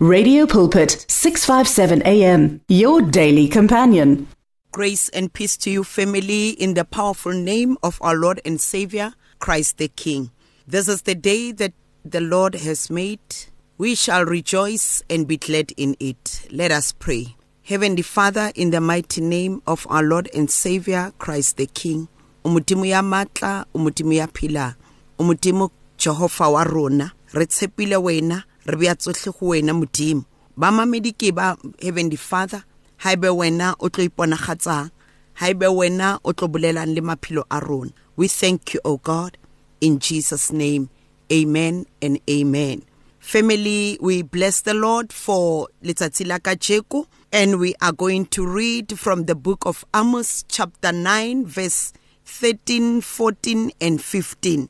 Radio Pulpit 657 AM your daily companion. Grace and peace to you, family, in the powerful name of our Lord and Savior, Christ the King. This is the day that the Lord has made. We shall rejoice and be glad in it. Let us pray. Heavenly Father, in the mighty name of our Lord and Savior, Christ the King, matla, re tshepile wena, re tsohle go wena modimo. Ba mamedi ke ba Heavenly Father, haebe wena o tlo iponagatsang, haebe wena o tlo bolelang le maphelo a rona. We thank you, O God, in Jesus' name. Amen and amen. Family, we bless the Lord for letsatsi la kajeko and we are going to read from the book of Amos chapter 9 verse 13, 14 and 15.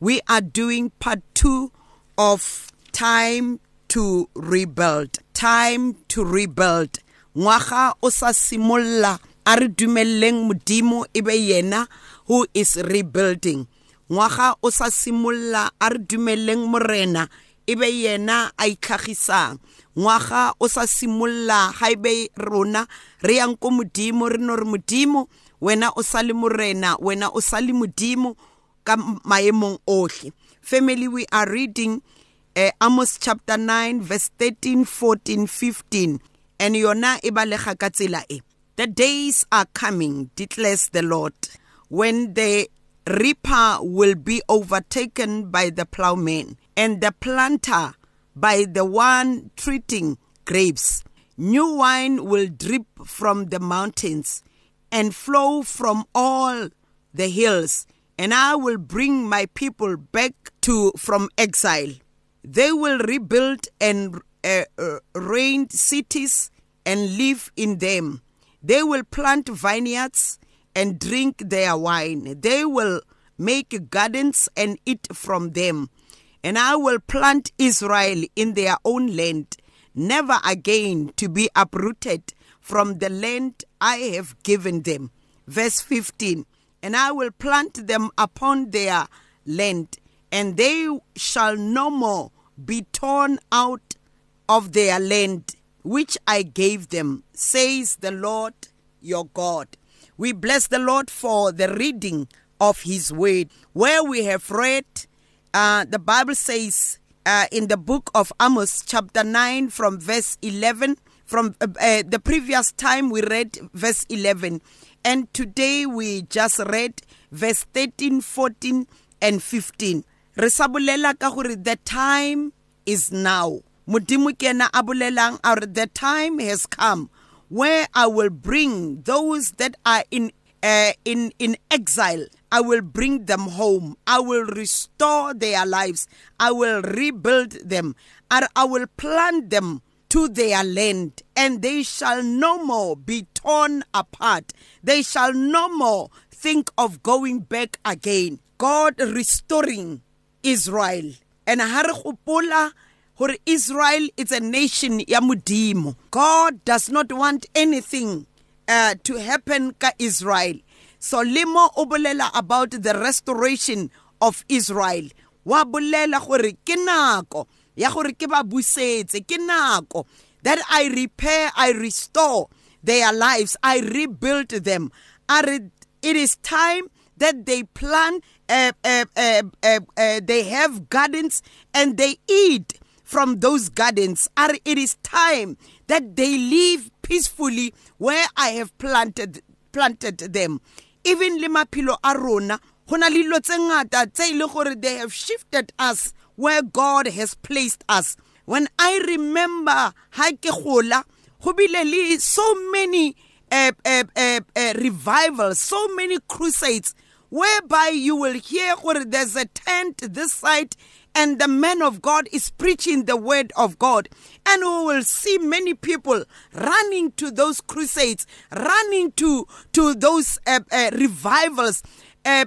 We are doing part 2 of time to rebuild. Time to rebuild. Ngwaga o sa simolla a re dumelleng modimo e be yena who is rebuilding. Ngwaga o sa simolla a re dumelleng morena e be yena a itlhagisang ngwaga o sa simolla ga ebe rona re yang ko modimo re no re modimo wena o sa le morena wena o sa le modimo ka maemong family we are reading uh, Amos chapter 9 verse 13 14 15 and yona e balega ka tsela e the days are coming declares the lord when the reaper will be overtaken by the plowman and the planter by the one treating grapes. New wine will drip from the mountains and flow from all the hills, and I will bring my people back to from exile. They will rebuild and uh, uh, reign cities and live in them. They will plant vineyards and drink their wine. They will make gardens and eat from them. And I will plant Israel in their own land, never again to be uprooted from the land I have given them. Verse 15 And I will plant them upon their land, and they shall no more be torn out of their land, which I gave them, says the Lord your God. We bless the Lord for the reading of his word, where we have read uh, the Bible says uh, in the book of Amos, chapter 9, from verse 11, from uh, uh, the previous time we read verse 11, and today we just read verse 13, 14, and 15. Re sa bolela ka gore the time is now. Modimo ke ena a bolelang a the time has come where I will bring those that are in uh, in in exile I will bring them home. I will restore their lives. I will rebuild them. And I will plant them to their land, and they shall no more be torn apart. They shall no more think of going back again. God restoring Israel. And ha re gopola hore Israel is a nation ya modimo. God does not want anything uh, to happen ka Israel. So lemo o about the restoration of Israel. Wa bolela gore ke nako ya gore ke ba busetse ke nako that I repair, I restore their lives, I rebuild them. It is time that they plant, uh, uh, uh, uh, they have gardens and they eat from those gardens. It is time that they live peacefully where I have planted planted them. even le maphelo a rona go na le dilo tse ngata tse e le gore they have shifted us where god has placed us when i remember ha ke gola go bile le so many uh, uh, uh, uh, revivals so many crusades whereby you will hear gore there's a tent this side and the man of God is preaching the word of God. And we will see many people running to those crusades, running to, to those uh, uh, revivals. Uh,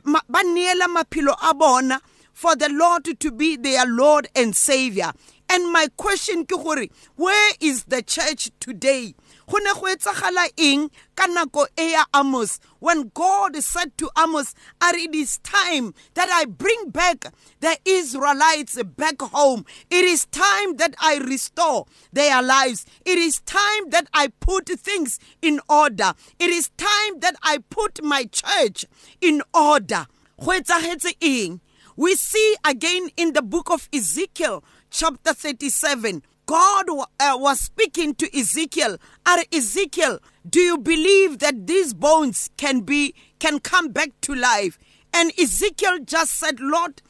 for the Lord to be their Lord and Savior. And my question, Kihuri, where is the church today? go go etsagala eng ka nako e ya amos? When god said to amos are it is time that i bring back the israelites back home. It is time that i restore their lives. It is time that i put things in order. It is time that i put my church in order. Go etsagetse eng? We see again in the book of ezekiel chapter 37 God uh, was speaking to Ezekiel. Are Ezekiel, do you believe that these bones can be can come back to life? And Ezekiel just said, Lord,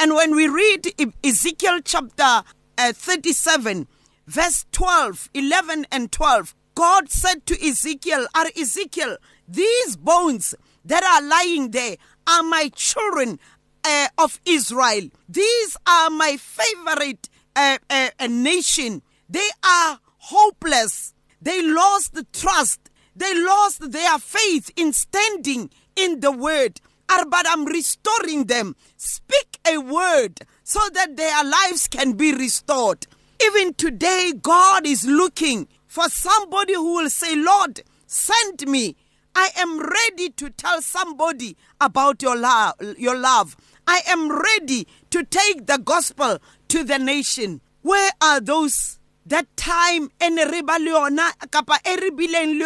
and when we read Ezekiel chapter uh, 37, verse 12, 11 and 12, God said to Ezekiel, Are Ezekiel, these bones that are lying there are my children uh, of Israel. These are my favorite a, a nation. They are hopeless. They lost the trust. They lost their faith in standing in the word. But I'm restoring them. Speak a word so that their lives can be restored. Even today, God is looking for somebody who will say, Lord, send me. I am ready to tell somebody about your love, your love. I am ready to take the gospel to the nation. Where are those? That time ene re ba le kapa e re bileng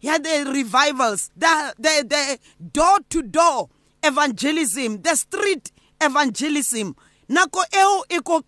the revivals the the the door to door evangelism the street evangelism. Nako eo ko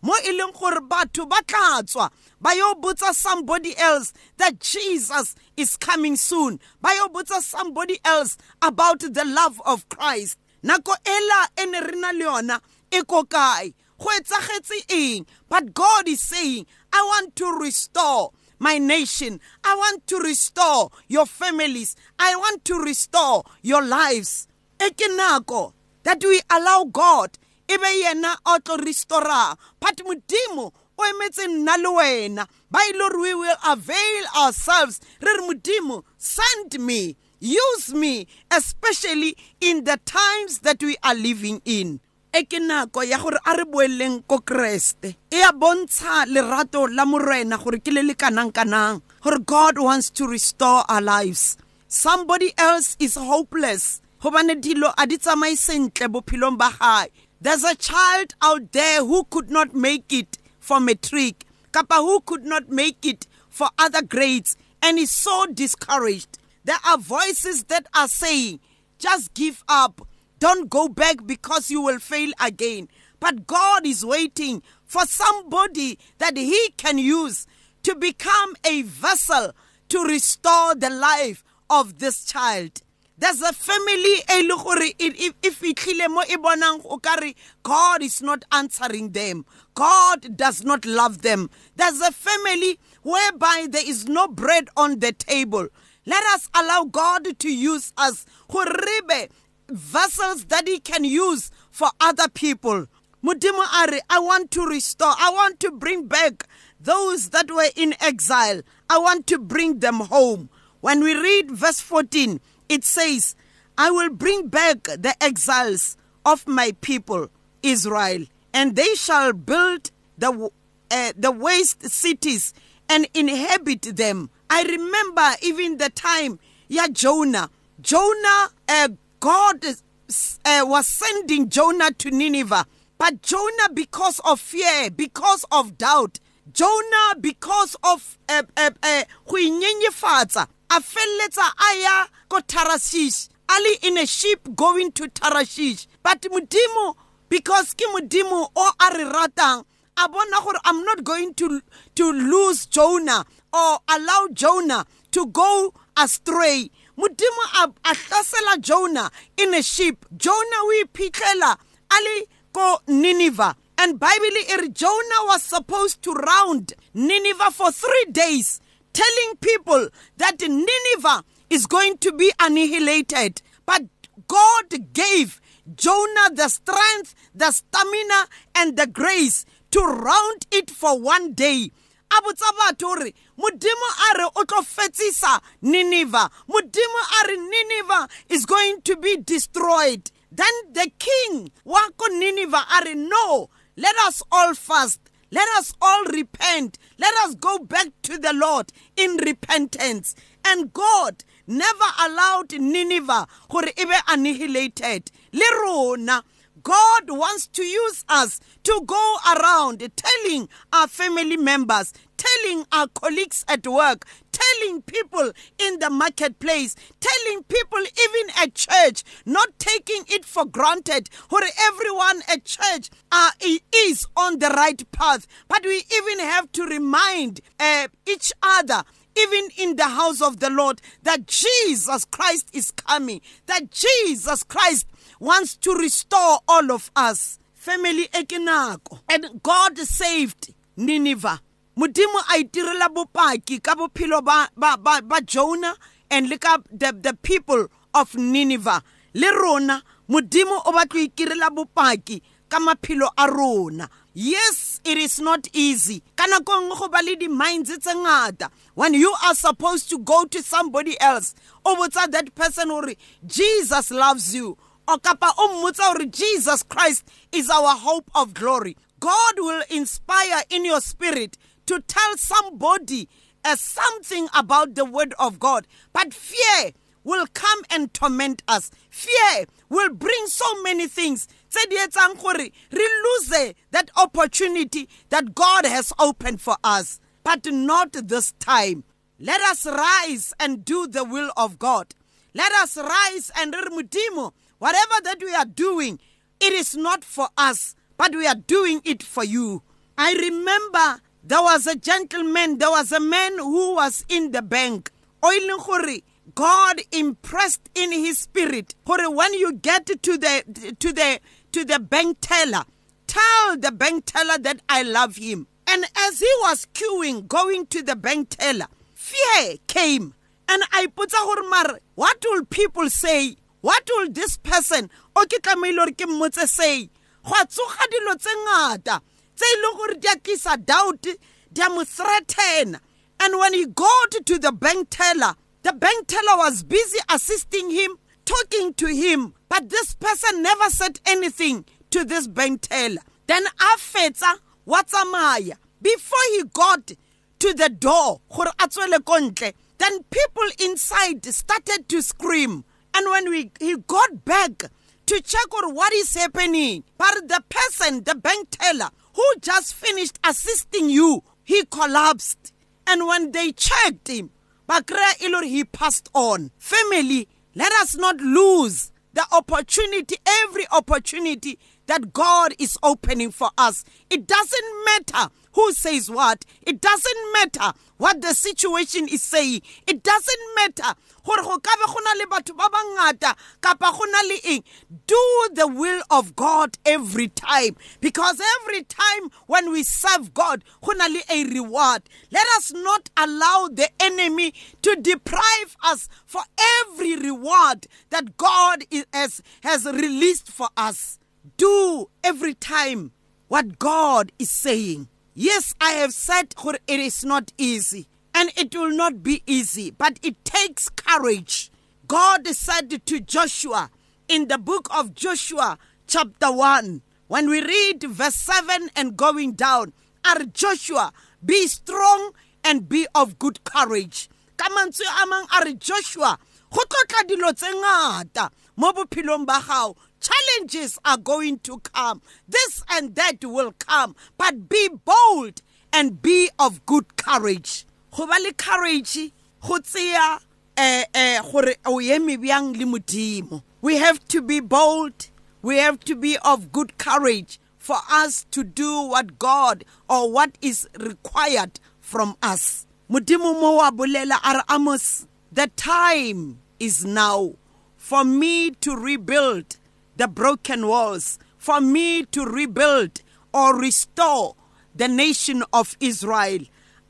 mo e leng gore batho ba tla ba yo botsa somebody else that Jesus is coming soon. Ba yo botsa somebody else about the love of Christ nako ela ene re na le yona e ko kae? Go etsagetse eng? But god is saying i want to restore my nation. I want to restore your families. I want to restore your lives. E ke nako that we allow god e be yena o tlo restora. But modimo o emetse nna le wena. Ile gore we will avail ourselves. Re re modimo send me use me especially in the times that we are living in. E ke nako ya gore a re boeleng ko kreste. E a bontsha lerato la morena gore ke le le kanang-kanang gore god wants to restore our lives. Somebody else is hopeless gobane dilo a di tsamaye sentle bophelong ba gae. There's a child out there who could not make it for matric kapa who could not make it for other grades and is so discouraged there are voices that are saying just give up don't go back because you will fail again. But God is waiting for somebody that He can use to become a vessel to restore the life of this child. There's a family if if God is not answering them. God does not love them. There's a family whereby there is no bread on the table. Let us allow God to use us vessels that he can use for other people. Mudimo Ari, I want to restore, I want to bring back those that were in exile. I want to bring them home. When we read verse 14, it says, I will bring back the exiles of my people, Israel, and they shall build the, uh, the waste cities and inhabit them. I remember even the time, yeah, Jonah. Jonah, uh, God uh, was sending Jonah to Nineveh. But Jonah, because of fear, because of doubt, Jonah, because of go inyenyefatsa a feleletsa a ya ko Tarashish ali in a ship going to Tarashish but modimo because ke modimo o a a bona gore i'm not going to to lose Jonah or allow Jonah to go astray. Modimo a hlasela Jonah in a ship. Jonah o iphitlhela a le ko Nineveh. And Bible er Jonah was supposed to round Nineveh for 3 days telling people that Nineveh is going to be annihilated. But God gave Jonah the strength, the stamina, and the grace to round it for one day. A botsa batho gore modimo a re o tlo fetsisa modimo a re is going to be destroyed. Then the king wa ko nineveh a re no let us all fast. Let us all repent. Let us go back to the lord in repentance. And god never allowed nineveh gore e be annihilated. Le rona God wants to use us to go around telling our family members, telling our colleagues at work, telling people in the marketplace, telling people even at church, not taking it for granted for everyone at church uh, is on the right path. But we even have to remind uh, each other even in the house of the Lord, that Jesus Christ is coming, that Jesus Christ wants to restore all of us. Family ekinako. And God saved Nineveh. Modimo a itirela bopaki ka bophelo ba ba ba, ba Jonah and le ka the, the people of Nineveh. Le rona Modimo o batla ikirela bopaki ka maphelo a rona. Yes, it is not easy. Kana ko nngwe go ba le di-minds tse ngata. When you are supposed to go to somebody else, o botsa that person hore Jesus loves you. O kapa o mmotsa hore Jesus Christ is our hope of glory. God will inspire in your spirit to tell somebody uh, something about the word of God. But fear will come and torment us. Fear will bring so many things. tse di etsang gore re lose that opportunity that God has opened for us. But not this time. Let us rise and do the will of God. Let us rise and re modimo whatever that we are doing it is not for us but we are doing it for you. I remember there was a gentleman, there was a man who was in the bank. God impressed in his spirit when you get to the to the to the bank teller tell the bank teller that I love him. And as he was queuing going to the bank teller fear came and I put mare what will people say? What will this person o ke tlamehile gore ke mmotse say? Go a tsoga dilo tse ngata tse e leng gore di a tlisa doubt di a mo threaten and when he got to the bank teller the bank teller was busy assisting him talking to him but this person never said anything to this bank teller. Then a fetsa wa tsamaya. Before he got to the door gore a tswele ko ntle then people inside started to scream and when we, he got back to check on what is happening. But the person, the bank teller, who just finished assisting you, he collapsed. And when they checked him, Bakra Ilor, he passed on. Family, let us not lose the opportunity, every opportunity that God is opening for us. It doesn't matter who says what. It doesn't matter what the situation is saying. It doesn't matter. Gore go go na le batho ba bangata kapa go na le eng. Do the will of god every time. Because every time when we serve god go na le a reward. Let us not allow the enemy to deprive us for every reward that god has, has released for us. Do every time what god is saying yes i have said it is not easy and it will not be easy, but it takes courage. God said to Joshua in the book of Joshua, chapter 1, when we read verse 7 and going down, are Joshua, be strong and be of good courage. Ka mantswe a Joshua, go tlotla dilo tse ngata mo bophelong ba gago challenges are going to come. This and that will come. But be bold and be of good courage. Go ba le courage go tseya eh eh gore o le modimo. We have to be bold. We have to be of good courage for us to do what God or what is required from us. Modimo mo wa bolela a re amos the time is now for me to rebuild the broken walls for me to rebuild or restore the nation of Israel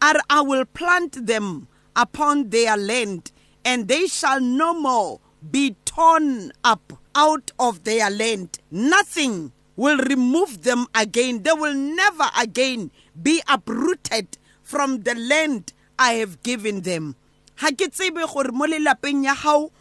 and I will plant them upon their land, and they shall no more be torn up out of their land. Nothing will remove them again. They will never again be uprooted from the land I have given them. ke tsebe gore mo lelapeng ya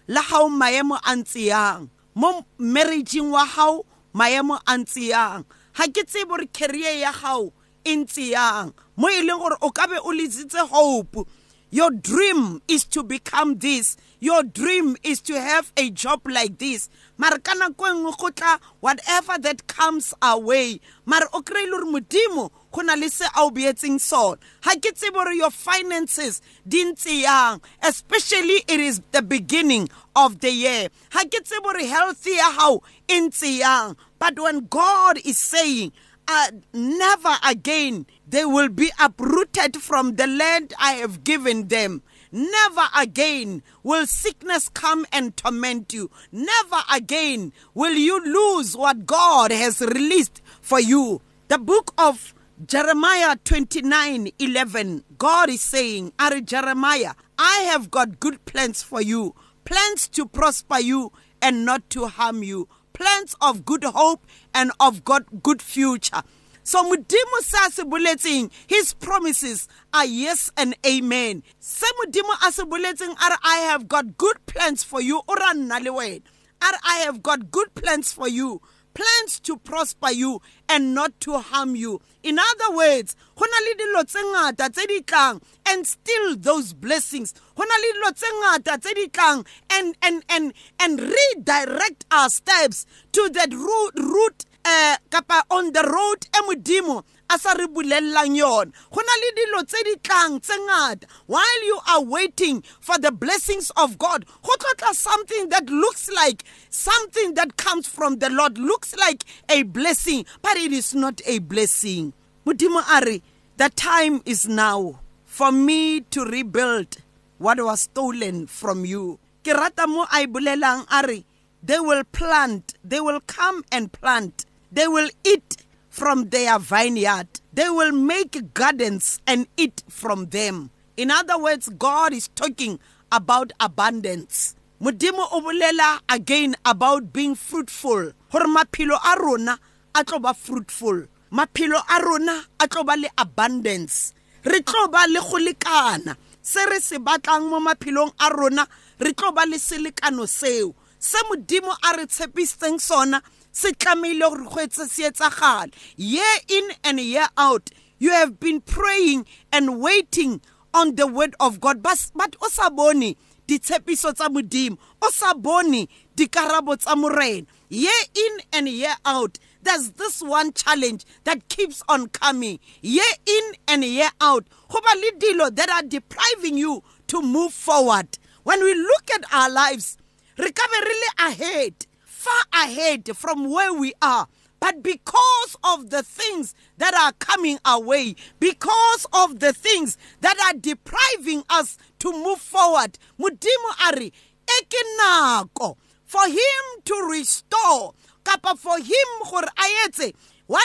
la maemo a ntse yang mo marriageng wa gago maemo a ntse yang. Ha ke tsebe gore career ya gago e ntse yang. Mo e leng gore o ka be o letsitse hope. Your dream is to become this. Your dream is to have a job like this. Mare ka nako e nngwe go tla whatever that comes away mare o kry-ile gore modimo go na le se a o beetseng sone ga ke gore your finances di ntse yang especially it is the beginning of the year ga ke tsebe gore healthy ya gago e ntse yang but when god is saying uh, never again they will be uprooted from the land I have given them. Never again will sickness come and torment you. Never again will you lose what God has released for you. The book of Jeremiah 29 11, God is saying, Are Jeremiah, I have got good plans for you, plans to prosper you and not to harm you, plans of good hope and of God good future. So modimo se his promises are yes and amen. Se modimo a are I have got good plans for you o ra. Are I have got good plans for you. Plans to prosper you and not to harm you. In other words, and still those blessings. And and and and redirect our steps to that root root eh kapa on the road a sa re bulellang yona. Go na le dilo tse di tlang tse ngata. While you are waiting for the blessings of god go tlotla something that looks like something that comes from the lord looks like a blessing but it is not a blessing. Modimo a re the time is now for me to rebuild what was stolen from you. Ke rata mo a bolelang a re they will plant they will come and plant They will eat from their vineyard. They will make gardens and eat from them. In other words, God is talking about abundance. Modimo o bolela again about being fruitful. Hore maphelo a rona fruitful. Maphelo a rona a le abundance. Re le go lekana. Se re se batlang mo le selekano seo. Se modimo a sona se tlamehile gore go etse se etsagale. Year in and year out you have been praying and waiting on the word of god. But, but o sa bone ditshepiso tsa modimo o sa bone dikarabo tsa morena. Year in and year out there's this one challenge that keeps on coming. Year in and year out go ba le dilo that are depriving you to move forward. When we look at our lives re ka ahead far ahead from where we are. But because of the things that are coming our way, because of the things that are depriving us to move forward, Mudimu Ari, ekinako, for him to restore, kapa for him what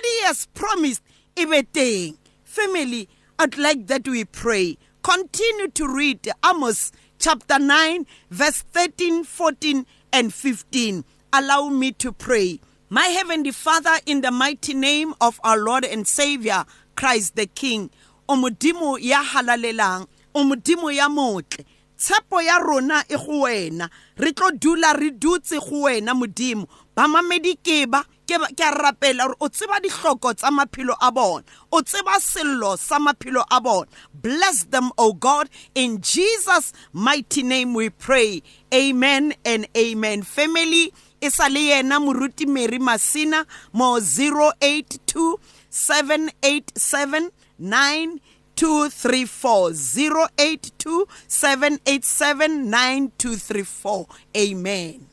he has promised, ibeteng. Family, I'd like that we pray. Continue to read Amos chapter 9, verse 13, 14, and 15 allow me to pray. My Heavenly Father, in the mighty name of our Lord and Savior, Christ the King, o modimo ya halalelang, o modimo ya motle, tshepo ya rona e go wena, re tlo dula re dutse go wena modimo, ba mamedi ke ba ke a rapela gore o tseba dihloko tsa maphelo a bona. O tseba sello sa maphelo a bona. Bless them o god. In jesus mighty name we pray. Amen and amen. Family e sa le yena moruti mary masina mo 082 787 9234 082 787 9234 amen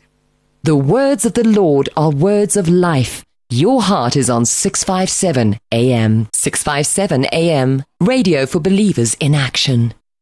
The words of the Lord are words of life. Your heart is on 657 AM. 657 AM. Radio for believers in action.